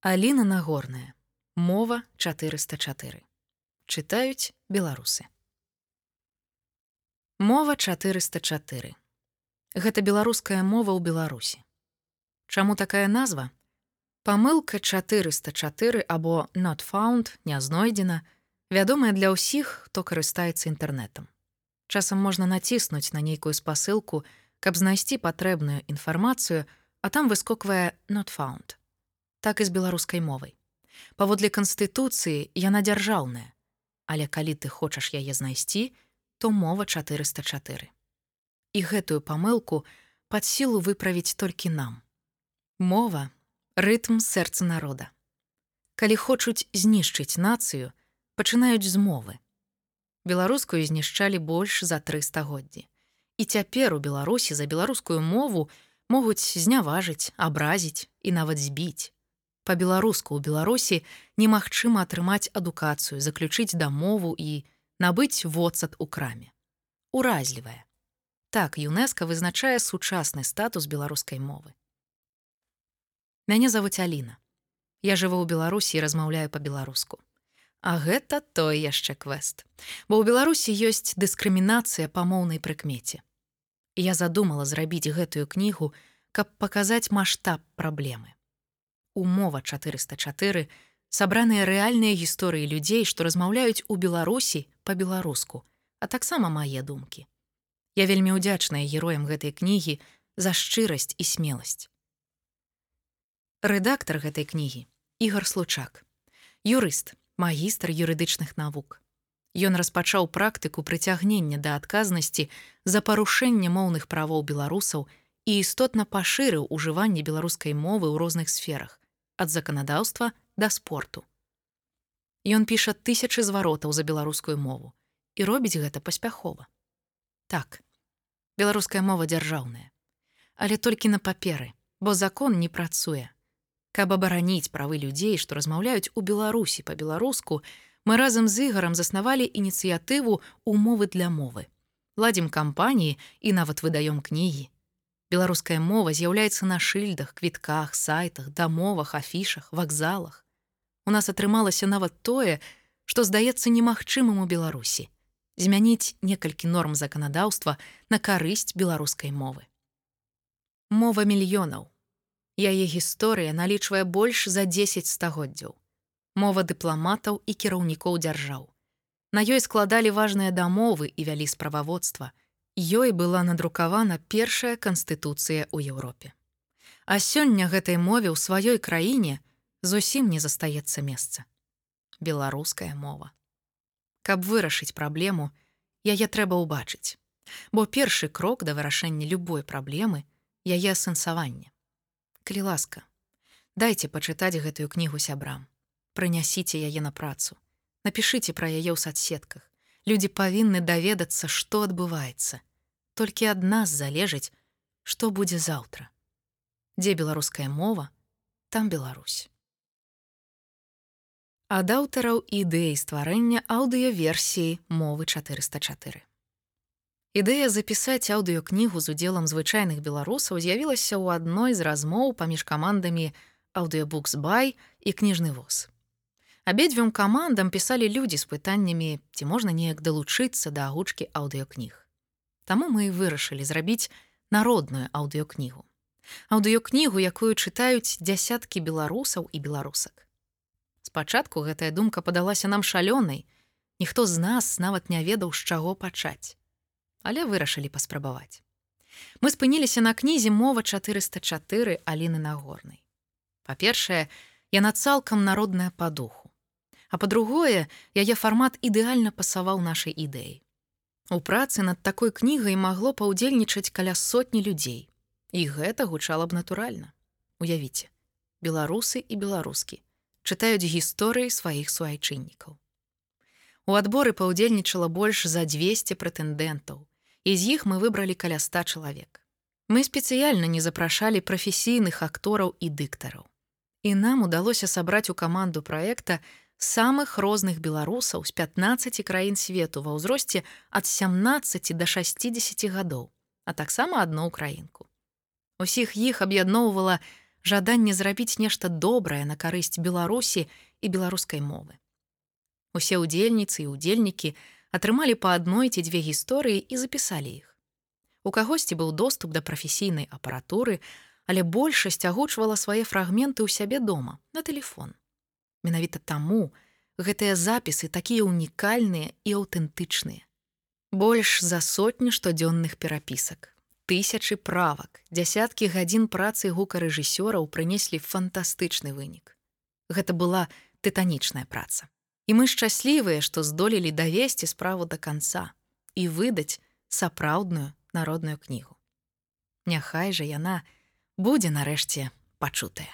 Аліна нагорная. Мова 404 чытаюць беларусы. Мова 404 гэта беларуская мова ў беларусі. Чаму такая назва? Памылка 404 або not found не знойдзена вядомая для ўсіх хто карыстаецца інтэрнетам часам можна націснуць на нейкую спасылку каб знайсці патрэбную інфармацыю а там выскоквае not found так і з беларускай мовай паводле канстытуцыі яна дзяржаўная але калі ты хочаш яе знайсці то мова 404 і гэтую памылку пад сілу выправіць толькі нам. Мова рытм сэрца народа. Калі хочуць знішчыць нацыю пачынаюць з мовы. Беларускую знішчалі больш за тры стагоддзі. І цяпер у беларусі за беларускую мову могуць зняважыць абразіць і нават збіць па-беларуску ў беларусі немагчыма атрымаць адукацыю заключыць дамову і набыць водсад у краме. Уразлівая. Так юнеска вызначае сучасны статус беларускай мовы. Мяне завуць Аліна. Я жыву ў беларусі размаўляю па-беларуску. А гэта той яшчэ квест бо ў беларусі ёсць дыскрымінацыя па моўнай прыкмеце. Я задумала зрабіць гэтую кнігу каб паказаць маштаб праблемы умова 404 сабраныя рэальныя гісторыі людзей, што размаўляюць у Беларусі па-беларуску, а таксама мае думкі. Я вельмі ўдзячная героям гэтай кнігі за шчырасць і смеласць. Рэдактар гэтай кнігі Ігар Случак, юрыст, магістр юрыдычных навук. Ён распачаў практыку прыцягнення да адказнасці за парушэнне моўных правоў беларусаў і істотна пашырыў ужыванне беларускай мовы ў розных сферах, ад заканадаўства да спорту. Ён піша тысячы зваротаў за беларускую мову і робіць гэта паспяхова. Так, беларуская мова дзяржаўная, але толькі на паперы, бо закон не працуе. Каб абараніць правы людзей, што размаўляюць у Беларусі па-беларуску, мы разам з ігарам заснавалі ініцыятыву умовы для мовы. Ладзім кампаніі і нават выдаём кнігі, Беларуская мова з'яўляецца на шыльдах, квітках, сайтах, дамовах, афішах, вакзалах. У нас атрымалася нават тое, што здаецца немагчымым у Беларусі змяніць некалькі норм заканадаўства на карысць беларускай мовы. Мова мільёнаў. Яе гісторыя налічвае больш за 10 стагоддзяў. Мова дыпламатаў і кіраўнікоў дзяржаў. На ёй складалі важныя дамовы і вялі справаводства, ёй была надрукавана першая канстытуцыя ў Еўропе. А сёння гэтай мове ў сваёй краіне зусім не застаецца месца. Беларуская мова. Каб вырашыць праблему, яе трэба ўбачыць, бо першы крок да вырашэння любой праблемы яе асэнсаванне. Калі ласка, дайце пачытаць гэтую кнігу сябрам, прынясіце яе на працу, напішыце пра яе ў садсетках. Людзі павінны даведацца, што адбываецца, толькі ад нас залежыць, што будзе заўтра. Дзе беларуская мова, там Беларусь. Ад аўтараў ідэі стварэння аўдыёверсіі мовы 404. Ідэя запісаць аўдыёкнігу з удзелам звычайных беларусаў з'явілася ў адной з размоў паміж камандамі аўдыёбуксбай і кніжны воз. Абедзвюм камандам пісалі людзі з пытаннямі, ці можна неяк далучыцца да агучкі аўдыёкніг. Таму мы і вырашылі зрабіць народную аўдыёкнігу. Аўдыёкнігу, якую чытаюць дзясяткі беларусаў і беларусак. Спачатку гэтая думка падалася нам шалёнай. Ніхто з нас нават не ведаў, з чаго пачаць. Але вырашылі паспрабаваць. Мы спыніліся на кнізе мова 404 Аліны нагорнай. Па-першае, яна цалкам народная па духу. А па-другое, яе фармат ідэальна пасаваў нашай ідэі. У працы над такой кнігай магло паўдзельнічаць каля сотні людзей. І гэта гучала б натуральна. Уявіце, беларусы і беларускі чытаюць гісторыі сваіх суайчыннікаў. У адборы паўдзельнічала больш за 200 прэтэндэнтаў, і з іх мы выбралі каля 100 чалавек. Мы спецыяльна не запрашалі прафесійных актораў і дыктараў. І нам удалося сабраць у каманду праекта, самых розных беларусаў з 15 краін свету ва ўзросце ад 17 до 60 гадоў, а таксама адну украінку. Усіх іх аб'ядноўвала жаданне зрабіць нешта добрае на карысць беларусі і беларускай мовы. Усе ўдзельніцы і ўдзельнікі атрымалі па адной ці дзве гісторыі і запісалі іх. У кагосьці быў доступ да прафесійнай апаратуры але большасць агучвала свае фрагменты ў сябе дома на телефон менавіта таму гэтыя запісы такія унікальныя і аўтэнтычныя больш за сотні штодзённых перапісак тысячы правак, дзясяткі гадзін працы гукарэжысёраў прынеслі фантастычны вынік. Гэта была тытанічная праца. І мы шчаслівыя, што здолелі давесці справу да канца і выдаць сапраўдную народную кнігу. Няхай жа яна будзе нарэшце пачутая.